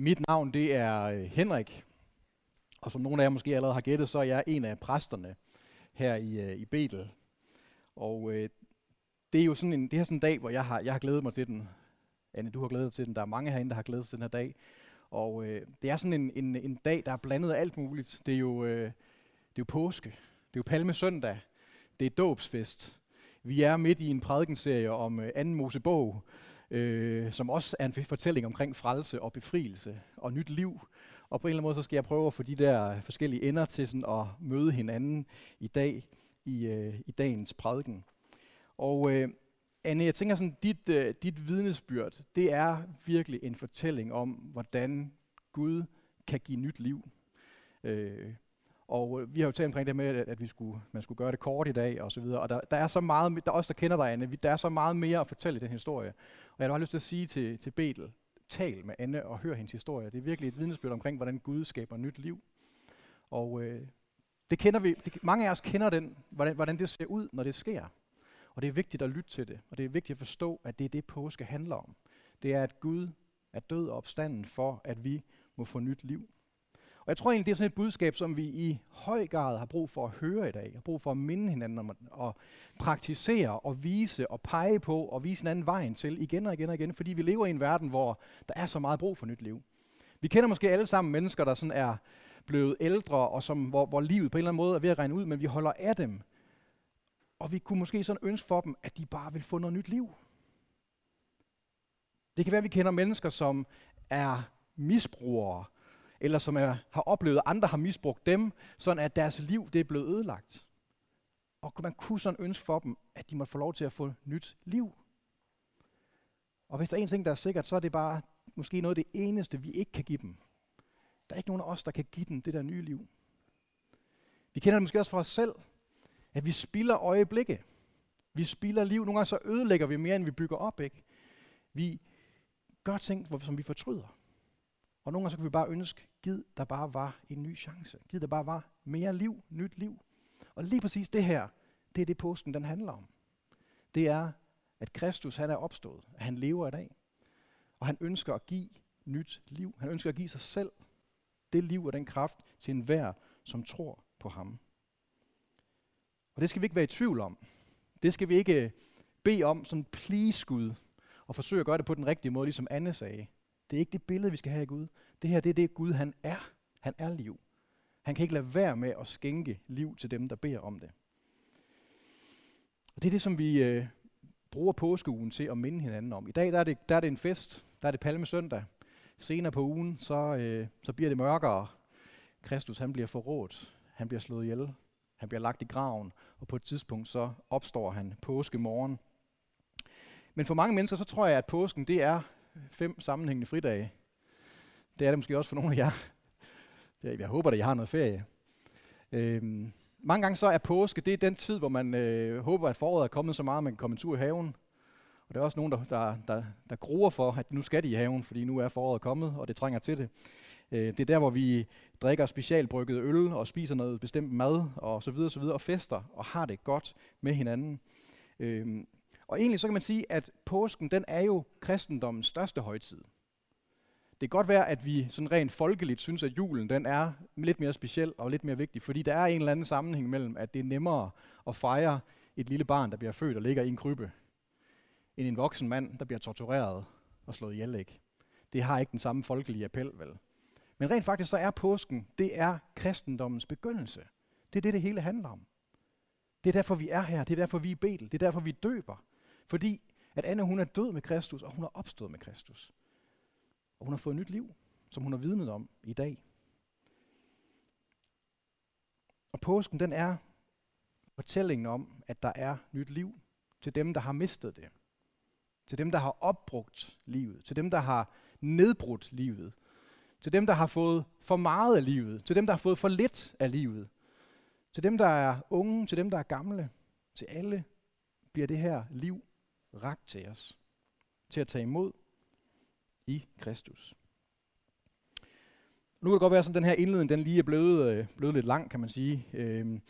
Mit navn det er øh, Henrik, og som nogle af jer måske allerede har gættet, så er jeg en af præsterne her i, øh, i Betel. Og øh, det er jo sådan en, det er sådan en dag, hvor jeg har, jeg har glædet mig til den. Anne, du har glædet dig til den. Der er mange herinde, der har glædet sig til den her dag. Og øh, det er sådan en, en, en dag, der er blandet af alt muligt. Det er jo, øh, det er jo påske. Det er jo palmesøndag. Det er dåbsfest. Vi er midt i en prædikenserie om øh, anden Mosebog, øh, som også er en fortælling omkring frelse og befrielse og nyt liv. Og på en eller anden måde, så skal jeg prøve at få de der forskellige ender til sådan at møde hinanden i dag, i, øh, i dagens prædiken. Og øh, Anne, jeg tænker sådan, dit, øh, dit vidnesbyrd, det er virkelig en fortælling om, hvordan Gud kan give nyt liv. Øh, og øh, vi har jo talt omkring det med, at vi skulle, man skulle gøre det kort i dag og så videre. Og der, der er så meget, der er også der kender dig, Anne, der er så meget mere at fortælle i den historie. Og jeg har lyst til at sige til, til Betel, tal med Anne og hør hendes historie. Det er virkelig et vidnesbyrd omkring, hvordan Gud skaber nyt liv. Og øh, det kender vi, det, mange af os kender den, hvordan, hvordan det ser ud, når det sker. Og det er vigtigt at lytte til det, og det er vigtigt at forstå, at det er det, påske handler om. Det er, at Gud er død og opstanden for, at vi må få nyt liv. Og jeg tror egentlig, det er sådan et budskab, som vi i høj grad har brug for at høre i dag. Har brug for at minde hinanden om at praktisere og vise og pege på og vise hinanden vejen til igen og igen og igen. Fordi vi lever i en verden, hvor der er så meget brug for nyt liv. Vi kender måske alle sammen mennesker, der sådan er blevet ældre, og som, hvor, hvor livet på en eller anden måde er ved at regne ud, men vi holder af dem. Og vi kunne måske sådan ønske for dem, at de bare vil få noget nyt liv. Det kan være, at vi kender mennesker, som er misbrugere, eller som er, har oplevet, at andre har misbrugt dem, sådan at deres liv det er blevet ødelagt. Og man kunne sådan ønske for dem, at de måtte få lov til at få nyt liv. Og hvis der er en ting, der er sikkert, så er det bare måske noget af det eneste, vi ikke kan give dem. Der er ikke nogen af os, der kan give dem det der nye liv. Vi kender det måske også fra os selv, at vi spilder øjeblikke. Vi spilder liv. Nogle gange så ødelægger vi mere, end vi bygger op. Ikke? Vi gør ting, som vi fortryder. Og nogle gange så kan vi bare ønske, giv der bare var en ny chance. Giv der bare var mere liv, nyt liv. Og lige præcis det her, det er det påsken den handler om. Det er, at Kristus han er opstået, at han lever i dag. Og han ønsker at give nyt liv. Han ønsker at give sig selv det liv og den kraft til enhver, som tror på ham. Og det skal vi ikke være i tvivl om. Det skal vi ikke bede om, som please Gud, og forsøge at gøre det på den rigtige måde, ligesom Anne sagde. Det er ikke det billede, vi skal have af Gud. Det her det er det, Gud han er. Han er liv. Han kan ikke lade være med at skænke liv til dem, der beder om det. Og det er det, som vi øh, bruger påskeugen til at minde hinanden om. I dag der er, det, der er det en fest. Der er det palmesøndag. Senere på ugen, så, øh, så bliver det mørkere. Kristus han bliver forrådt. Han bliver slået ihjel. Han bliver lagt i graven. Og på et tidspunkt så opstår han påskemorgen. Men for mange mennesker, så tror jeg, at påsken det er fem sammenhængende fridage. Det er det måske også for nogle af jer. Jeg håber, at I har noget ferie. Øhm, mange gange så er påske, det er den tid, hvor man øh, håber, at foråret er kommet så meget, at man kan komme en tur i haven. Og der er også nogen, der, der, der, der gruer for, at nu skal de i haven, fordi nu er foråret kommet, og det trænger til det. Øh, det er der, hvor vi drikker specialbrygget øl og spiser noget bestemt mad og så videre, så videre og fester og har det godt med hinanden. Øh, og egentlig så kan man sige, at påsken den er jo kristendommens største højtid. Det kan godt være, at vi sådan rent folkeligt synes, at julen den er lidt mere speciel og lidt mere vigtig, fordi der er en eller anden sammenhæng mellem, at det er nemmere at fejre et lille barn, der bliver født og ligger i en krybbe, end en voksen mand, der bliver tortureret og slået ihjel. Ikke? Det har ikke den samme folkelige appel, vel? Men rent faktisk så er påsken, det er kristendommens begyndelse. Det er det, det hele handler om. Det er derfor, vi er her. Det er derfor, vi er i Betel. Det er derfor, vi døber. Fordi at Anna hun er død med Kristus, og hun er opstået med Kristus. Og hun har fået nyt liv, som hun har vidnet om i dag. Og påsken, den er fortællingen om, at der er nyt liv til dem, der har mistet det. Til dem, der har opbrugt livet. Til dem, der har nedbrudt livet. Til dem, der har fået for meget af livet. Til dem, der har fået for lidt af livet. Til dem, der er unge. Til dem, der er gamle. Til alle bliver det her liv ragt til os. Til at tage imod i Kristus. Nu kan det godt være, at den her indledning den lige er blevet, øh, blevet lidt lang, kan man sige. Øh,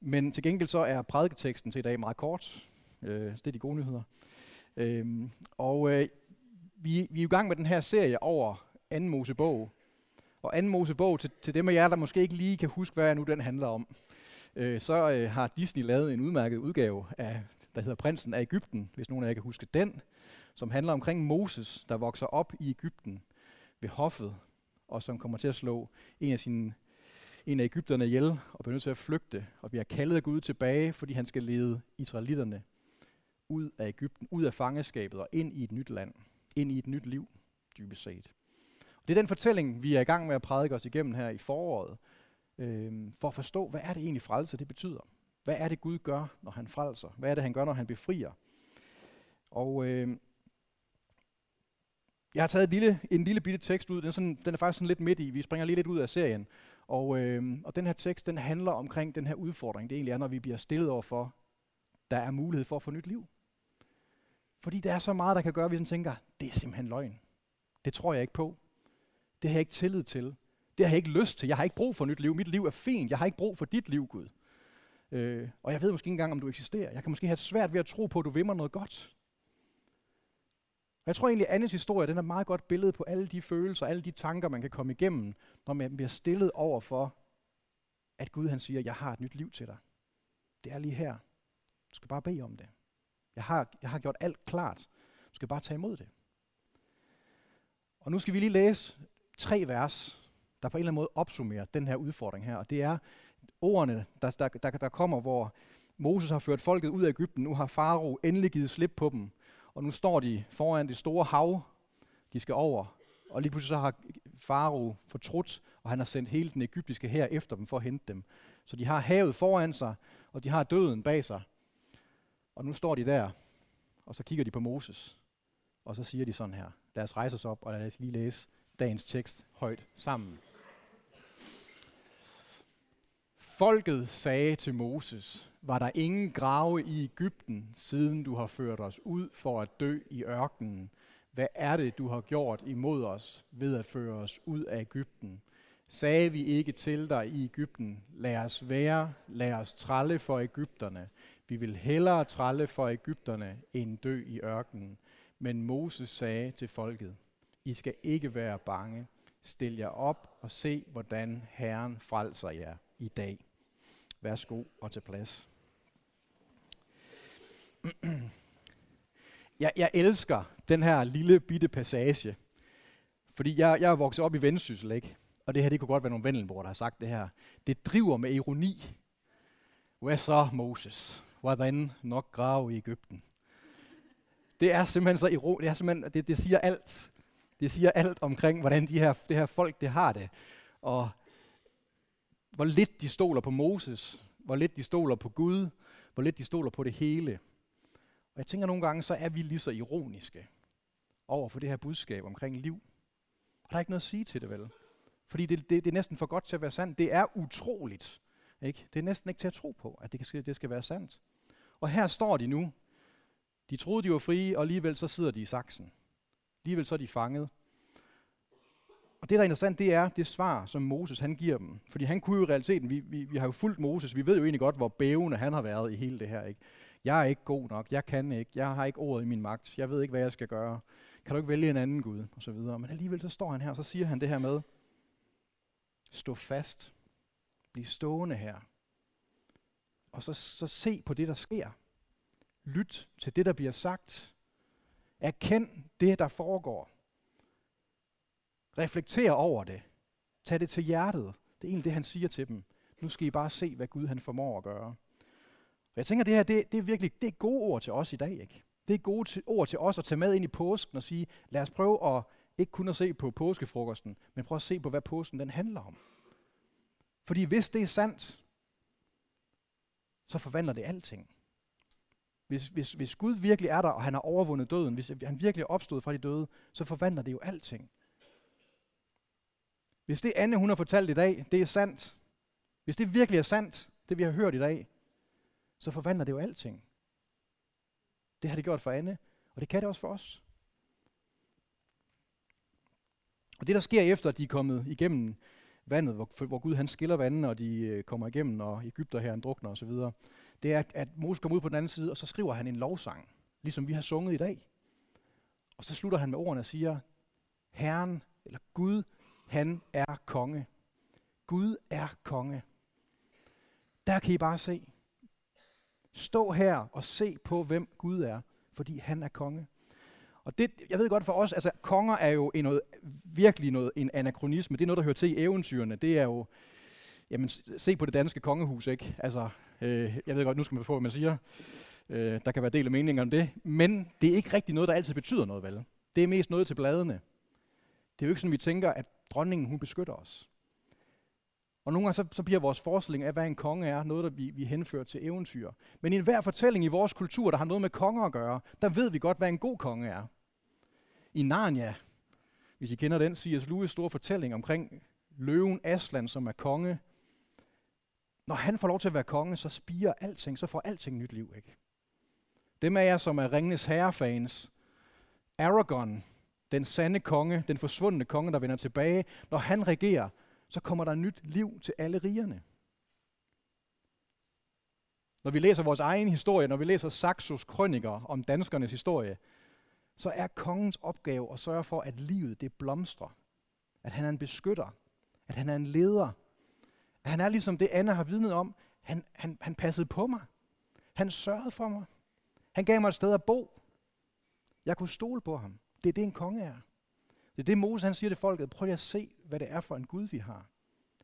men til gengæld så er prædiketeksten til i dag meget kort. Øh, det er de gode nyheder. Øh, og øh, vi, vi er i gang med den her serie over anden Mosebog. Og anden Mosebog, til, til dem af jer, der måske ikke lige kan huske, hvad nu den handler om, øh, så øh, har Disney lavet en udmærket udgave af, der hedder Prinsen af Ægypten, hvis nogen af jer kan huske den, som handler omkring Moses, der vokser op i Ægypten ved hoffet, og som kommer til at slå en af sine en af Ægypterne ihjel og bliver nødt til at flygte, og bliver kaldet af Gud tilbage, fordi han skal lede israelitterne ud af Ægypten, ud af fangeskabet og ind i et nyt land, ind i et nyt liv, dybest set. Og det er den fortælling, vi er i gang med at prædike os igennem her i foråret, øh, for at forstå, hvad er det egentlig frelse, det betyder. Hvad er det Gud gør, når han frelser? Hvad er det, han gør, når han befrier? Og øh, jeg har taget en lille, en lille bitte tekst ud. Den er, sådan, den er faktisk sådan lidt midt i. Vi springer lige lidt ud af serien. Og, øh, og den her tekst, den handler omkring den her udfordring. Det egentlig er, når vi bliver stillet over for, der er mulighed for at få nyt liv. Fordi der er så meget, der kan gøre, at vi sådan tænker, det er simpelthen løgn. Det tror jeg ikke på. Det har jeg ikke tillid til. Det har jeg ikke lyst til. Jeg har ikke brug for nyt liv. Mit liv er fint. Jeg har ikke brug for dit liv, Gud. Øh, og jeg ved måske ikke engang, om du eksisterer. Jeg kan måske have svært ved at tro på, at du vil mig noget godt. Og jeg tror egentlig, at Annes historie den er meget godt billede på alle de følelser, alle de tanker, man kan komme igennem, når man bliver stillet over for, at Gud han siger, jeg har et nyt liv til dig. Det er lige her. Du skal bare bede om det. Jeg har, jeg har gjort alt klart. Du skal bare tage imod det. Og nu skal vi lige læse tre vers, der på en eller anden måde opsummerer den her udfordring her. Og det er ordene, der, der, der, der kommer, hvor Moses har ført folket ud af Ægypten. Nu har Farao endelig givet slip på dem. Og nu står de foran det store hav, de skal over. Og lige pludselig så har Farao fortrudt, og han har sendt hele den egyptiske her efter dem for at hente dem. Så de har havet foran sig, og de har døden bag sig. Og nu står de der, og så kigger de på Moses. Og så siger de sådan her. Lad os rejse os op, og lad os lige læse dagens tekst højt sammen. Folket sagde til Moses, var der ingen grave i Ægypten, siden du har ført os ud for at dø i ørkenen? Hvad er det, du har gjort imod os ved at føre os ud af Ægypten? Sagde vi ikke til dig i Ægypten, lad os være, lad os tralle for Ægypterne. Vi vil hellere tralle for Ægypterne, end dø i ørkenen. Men Moses sagde til folket, I skal ikke være bange. Stil jer op og se, hvordan Herren frelser jer i dag. Værsgo og til plads. jeg, jeg elsker den her lille bitte passage, fordi jeg, jeg er vokset op i Vendsyssel, ikke? Og det her, det kunne godt være nogle vendelbror, der har sagt det her. Det driver med ironi. Hvad så, Moses? Hvordan nok grave i Ægypten? Det er simpelthen så ironisk. Det, er simpelthen, det, det siger alt. Det siger alt omkring, hvordan de her, det her folk det har det. Og hvor lidt de stoler på Moses, hvor lidt de stoler på Gud, hvor lidt de stoler på det hele. Og jeg tænker nogle gange, så er vi lige så ironiske over for det her budskab omkring liv. Og der er ikke noget at sige til det, vel? Fordi det, det, det er næsten for godt til at være sandt. Det er utroligt. Ikke? Det er næsten ikke til at tro på, at det, kan, det skal være sandt. Og her står de nu. De troede, de var frie, og alligevel så sidder de i saksen. Alligevel så er de fanget. Og det, der er interessant, det er det svar, som Moses han giver dem. Fordi han kunne jo i realiteten, vi, vi, vi har jo fulgt Moses, vi ved jo egentlig godt, hvor bævende han har været i hele det her. Ikke? Jeg er ikke god nok, jeg kan ikke, jeg har ikke ordet i min magt, jeg ved ikke, hvad jeg skal gøre. Kan du ikke vælge en anden Gud? Og så videre. Men alligevel så står han her, og så siger han det her med, stå fast, bliv stående her. Og så, så se på det, der sker. Lyt til det, der bliver sagt. Erkend det, der foregår. Reflekter over det. Tag det til hjertet. Det er egentlig det, han siger til dem. Nu skal I bare se, hvad Gud han formår at gøre. Og jeg tænker, det her, det, det er virkelig det er gode ord til os i dag. Ikke? Det er gode til, ord til os at tage med ind i påsken og sige, lad os prøve at ikke kun at se på påskefrokosten, men prøve at se på, hvad påsken den handler om. Fordi hvis det er sandt, så forvandler det alting. Hvis, hvis, hvis Gud virkelig er der, og han har overvundet døden, hvis han virkelig er opstået fra de døde, så forvandler det jo alting. Hvis det Anne, hun har fortalt i dag, det er sandt, hvis det virkelig er sandt, det vi har hørt i dag, så forvandler det jo alting. Det har det gjort for Anne, og det kan det også for os. Og det, der sker efter, at de er kommet igennem vandet, hvor, hvor Gud han skiller vandene, og de øh, kommer igennem, og Ægypter her drukner osv., det er, at Moses kommer ud på den anden side, og så skriver han en lovsang, ligesom vi har sunget i dag. Og så slutter han med ordene og siger, Herren eller Gud, han er konge. Gud er konge. Der kan I bare se. Stå her og se på, hvem Gud er, fordi han er konge. Og det, jeg ved godt for os, altså konger er jo en noget, virkelig noget, en anachronisme. Det er noget, der hører til i eventyrene. Det er jo, jamen se på det danske kongehus, ikke? Altså, øh, jeg ved godt, nu skal man få, hvad man siger. Øh, der kan være del af meninger om det. Men det er ikke rigtig noget, der altid betyder noget, vel? Det er mest noget til bladene. Det er jo ikke sådan, vi tænker, at dronningen hun beskytter os. Og nogle gange så, så bliver vores forestilling af, hvad en konge er, noget, der vi, vi henfører til eventyr. Men i enhver fortælling i vores kultur, der har noget med konger at gøre, der ved vi godt, hvad en god konge er. I Narnia, hvis I kender den, C.S. Lewis store fortælling omkring løven Aslan, som er konge. Når han får lov til at være konge, så spiger alting, så får alting nyt liv. Ikke? Dem af jer, som er Ringenes Herre-fans, Aragorn, den sande konge, den forsvundne konge, der vender tilbage, når han regerer, så kommer der nyt liv til alle rigerne. Når vi læser vores egen historie, når vi læser Saxos krøniker om danskernes historie, så er kongens opgave at sørge for, at livet det blomstrer. At han er en beskytter. At han er en leder. At han er ligesom det, Anna har vidnet om. Han, han, han passede på mig. Han sørgede for mig. Han gav mig et sted at bo. Jeg kunne stole på ham. Det er det, en konge er. Det er det, Moses han siger til folket. Prøv at se, hvad det er for en Gud, vi har.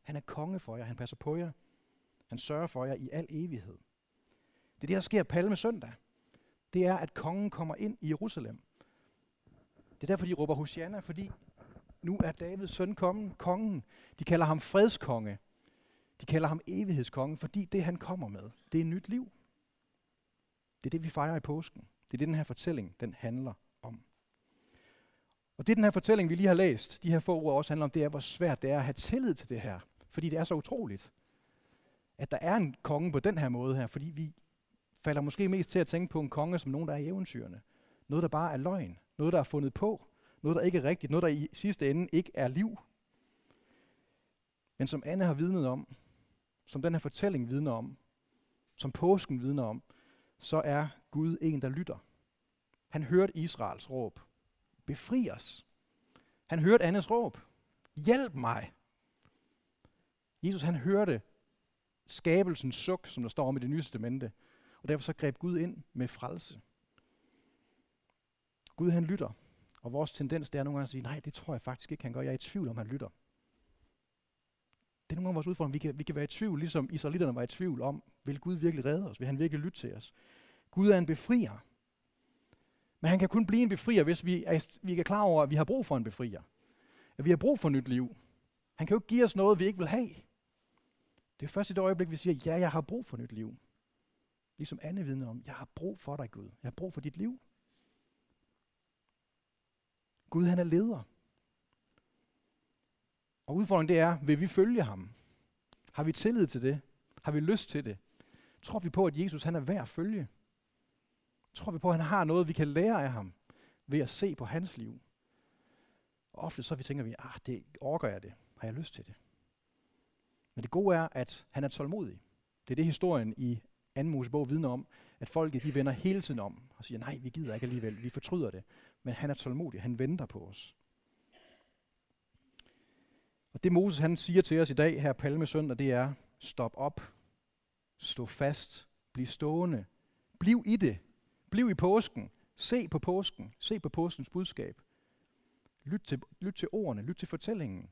Han er konge for jer. Han passer på jer. Han sørger for jer i al evighed. Det er det, der sker palme søndag. Det er, at kongen kommer ind i Jerusalem. Det er derfor, de råber Hosianna, fordi nu er Davids søn kommet, kongen. De kalder ham fredskonge. De kalder ham evighedskonge, fordi det, han kommer med, det er nyt liv. Det er det, vi fejrer i påsken. Det er det, den her fortælling, den handler om. Og det, den her fortælling, vi lige har læst, de her få ord også handler om, det er, hvor svært det er at have tillid til det her. Fordi det er så utroligt, at der er en konge på den her måde her. Fordi vi falder måske mest til at tænke på en konge som nogen, der er i eventyrene. Noget, der bare er løgn. Noget, der er fundet på. Noget, der ikke er rigtigt. Noget, der i sidste ende ikke er liv. Men som Anne har vidnet om, som den her fortælling vidner om, som påsken vidner om, så er Gud en, der lytter. Han hørte Israels råb. Befri os. Han hørte Annes råb. Hjælp mig. Jesus han hørte skabelsens suk, som der står om i det nye testamente. Og derfor så greb Gud ind med frelse. Gud han lytter. Og vores tendens det er nogle gange at sige, nej, det tror jeg faktisk ikke, han gør. Jeg er i tvivl om, han lytter. Det er nogle gange vores udfordring. Vi kan, vi kan være i tvivl, ligesom israelitterne var i tvivl om, vil Gud virkelig redde os? Vil han virkelig lytte til os? Gud er en befrier. Men han kan kun blive en befrier, hvis vi er, vi er klar over, at vi har brug for en befrier. At vi har brug for nyt liv. Han kan jo ikke give os noget, vi ikke vil have. Det er først i det øjeblik, vi siger, ja, jeg har brug for nyt liv. Ligesom Anne vidner om, jeg har brug for dig, Gud. Jeg har brug for dit liv. Gud, han er leder. Og udfordringen det er, vil vi følge ham? Har vi tillid til det? Har vi lyst til det? Tror vi på, at Jesus han er værd at følge? Tror vi på, at han har noget, vi kan lære af ham ved at se på hans liv? Og ofte så vi tænker vi, ah, det orker jeg det. Har jeg lyst til det? Men det gode er, at han er tålmodig. Det er det, historien i 2. Mosebog vidner om, at folket de vender hele tiden om og siger, nej, vi gider ikke alligevel, vi fortryder det. Men han er tålmodig, han venter på os. Og det Moses han siger til os i dag her Palme søndag, det er, stop op, stå fast, bliv stående, bliv i det, bliv i påsken, se på påsken, se på påskens budskab. Lyt til, lyt til ordene, lyt til fortællingen.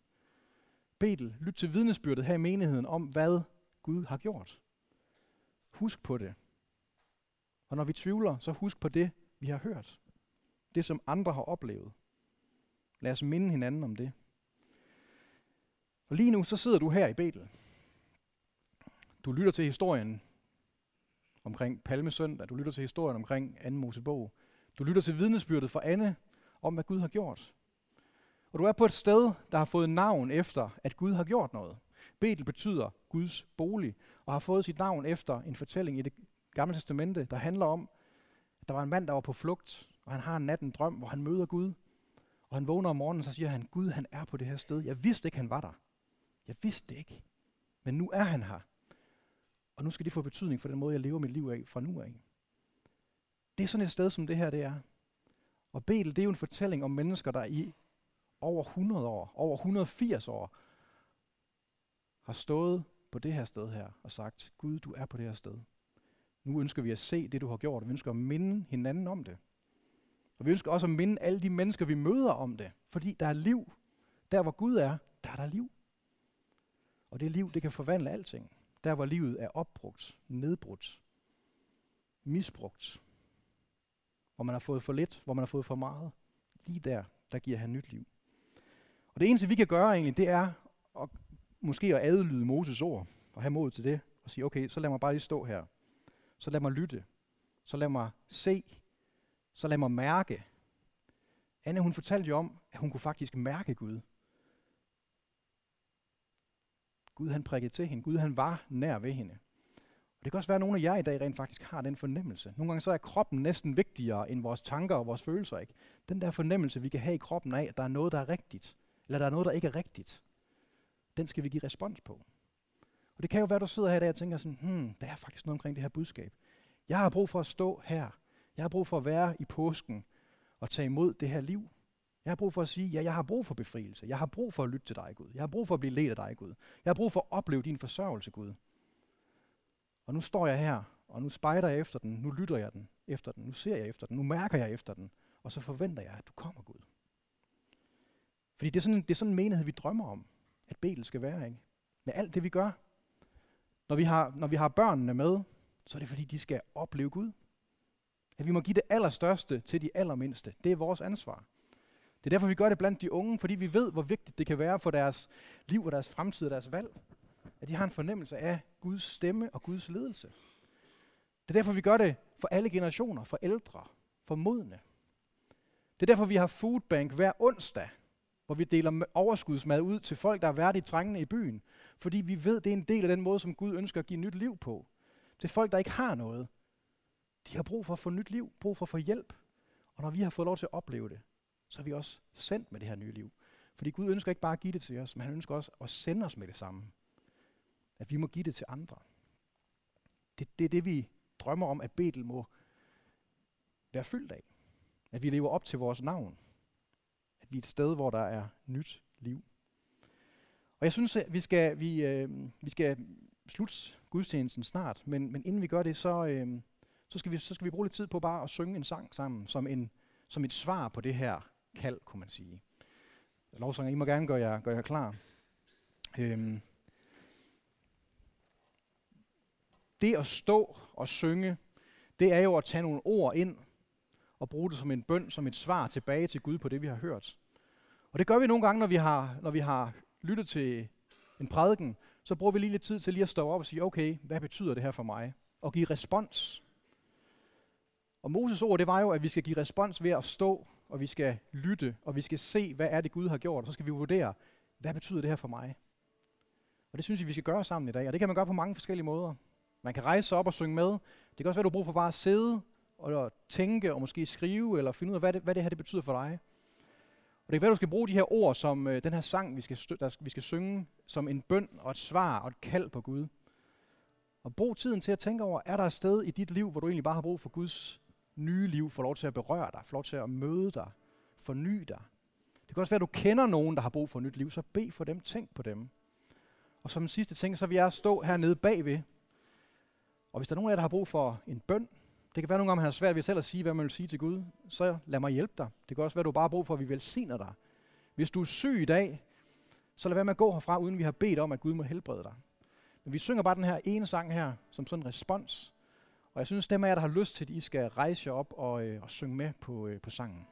Betel, lyt til vidnesbyrdet her i menigheden om, hvad Gud har gjort. Husk på det. Og når vi tvivler, så husk på det, vi har hørt. Det, som andre har oplevet. Lad os minde hinanden om det. Og lige nu, så sidder du her i Betel. Du lytter til historien omkring Palmesøndag. Du lytter til historien omkring Anne Mosebog. Du lytter til vidnesbyrdet fra Anne om, hvad Gud har gjort. Og du er på et sted, der har fået navn efter, at Gud har gjort noget. Betel betyder Guds bolig, og har fået sit navn efter en fortælling i det gamle testamente, der handler om, at der var en mand, der var på flugt, og han har en nat en drøm, hvor han møder Gud. Og han vågner om morgenen, så siger han, Gud han er på det her sted. Jeg vidste ikke, han var der. Jeg vidste det ikke. Men nu er han her. Og nu skal det få betydning for den måde, jeg lever mit liv af fra nu af. Det er sådan et sted, som det her det er. Og Betel, det er jo en fortælling om mennesker, der i over 100 år, over 180 år, har stået på det her sted her og sagt, Gud, du er på det her sted. Nu ønsker vi at se det, du har gjort. Vi ønsker at minde hinanden om det. Og vi ønsker også at minde alle de mennesker, vi møder om det. Fordi der er liv. Der, hvor Gud er, der er der liv. Og det liv, det kan forvandle alting. Der, hvor livet er opbrugt, nedbrudt, misbrugt, hvor man har fået for lidt, hvor man har fået for meget, lige der, der giver han nyt liv. Og det eneste, vi kan gøre egentlig, det er at, måske at adlyde Moses ord, og have mod til det, og sige, okay, så lad mig bare lige stå her. Så lad mig lytte. Så lad mig se. Så lad mig mærke. Anne, hun fortalte jo om, at hun kunne faktisk mærke Gud. Gud han prikkede til hende. Gud han var nær ved hende. Og det kan også være, at nogle af jer i dag rent faktisk har den fornemmelse. Nogle gange så er kroppen næsten vigtigere end vores tanker og vores følelser. Ikke? Den der fornemmelse, vi kan have i kroppen af, at der er noget, der er rigtigt, eller der er noget, der ikke er rigtigt, den skal vi give respons på. Og det kan jo være, at du sidder her i dag og tænker sådan, hmm, der er faktisk noget omkring det her budskab. Jeg har brug for at stå her. Jeg har brug for at være i påsken og tage imod det her liv. Jeg har brug for at sige, ja, jeg har brug for befrielse. Jeg har brug for at lytte til dig, Gud. Jeg har brug for at blive ledt af dig, Gud. Jeg har brug for at opleve din forsørgelse, Gud. Og nu står jeg her, og nu spejder jeg efter den. Nu lytter jeg den efter den. Nu ser jeg efter den. Nu mærker jeg efter den. Og så forventer jeg, at du kommer, Gud. Fordi det er sådan, det er sådan en menighed, vi drømmer om, at Betel skal være. Ikke? Med alt det, vi gør. Når vi, har, når vi har børnene med, så er det fordi, de skal opleve Gud. At vi må give det allerstørste til de allermindste. Det er vores ansvar. Det er derfor, vi gør det blandt de unge, fordi vi ved, hvor vigtigt det kan være for deres liv og deres fremtid og deres valg. At de har en fornemmelse af Guds stemme og Guds ledelse. Det er derfor, vi gør det for alle generationer, for ældre, for modne. Det er derfor, vi har foodbank hver onsdag, hvor vi deler overskudsmad ud til folk, der er værdigt trængende i byen. Fordi vi ved, det er en del af den måde, som Gud ønsker at give nyt liv på. Til folk, der ikke har noget. De har brug for at få nyt liv, brug for at få hjælp. Og når vi har fået lov til at opleve det, så er vi også sendt med det her nye liv. Fordi Gud ønsker ikke bare at give det til os, men han ønsker også at sende os med det samme. At vi må give det til andre. Det, det er det, vi drømmer om, at Betel må være fyldt af. At vi lever op til vores navn. At vi er et sted, hvor der er nyt liv. Og jeg synes, at vi skal, vi, øh, vi skal slutte gudstjenesten snart, men, men inden vi gør det, så, øh, så, skal vi, så skal vi bruge lidt tid på bare at synge en sang sammen, som, en, som et svar på det her kald, kunne man sige. Lovsanger, I må gerne gøre jer, gøre jer klar. Øhm. Det at stå og synge, det er jo at tage nogle ord ind og bruge det som en bøn, som et svar tilbage til Gud på det, vi har hørt. Og det gør vi nogle gange, når vi har, når vi har lyttet til en prædiken, så bruger vi lige lidt tid til lige at stå op og sige, okay, hvad betyder det her for mig? Og give respons. Og Moses ord, det var jo, at vi skal give respons ved at stå, og vi skal lytte, og vi skal se, hvad er det Gud har gjort, og så skal vi vurdere, hvad betyder det her for mig? Og det synes jeg, vi skal gøre sammen i dag, og det kan man gøre på mange forskellige måder. Man kan rejse sig op og synge med. Det kan også være, du har brug for bare at sidde og tænke, og måske skrive, eller finde ud af, hvad det, hvad det her det betyder for dig. Og det kan være, du skal bruge de her ord, som øh, den her sang, vi skal, der, vi skal synge, som en bøn og et svar og et kald på Gud. Og brug tiden til at tænke over, er der et sted i dit liv, hvor du egentlig bare har brug for Guds nye liv, får lov til at berøre dig, får lov til at møde dig, forny dig. Det kan også være, at du kender nogen, der har brug for et nyt liv, så bed for dem, tænk på dem. Og som en sidste ting, så vil jeg stå hernede bagved. Og hvis der er nogen af jer, der har brug for en bøn, det kan være nogle gange, man har svært ved selv at sige, hvad man vil sige til Gud. Så lad mig hjælpe dig. Det kan også være, at du bare har brug for, at vi velsigner dig. Hvis du er syg i dag, så lad være med at gå herfra, uden vi har bedt om, at Gud må helbrede dig. Men vi synger bare den her ene sang her, som sådan en respons. Og jeg synes, dem af jer, der har lyst til, at I skal rejse jer op og, øh, og synge med på, øh, på sangen.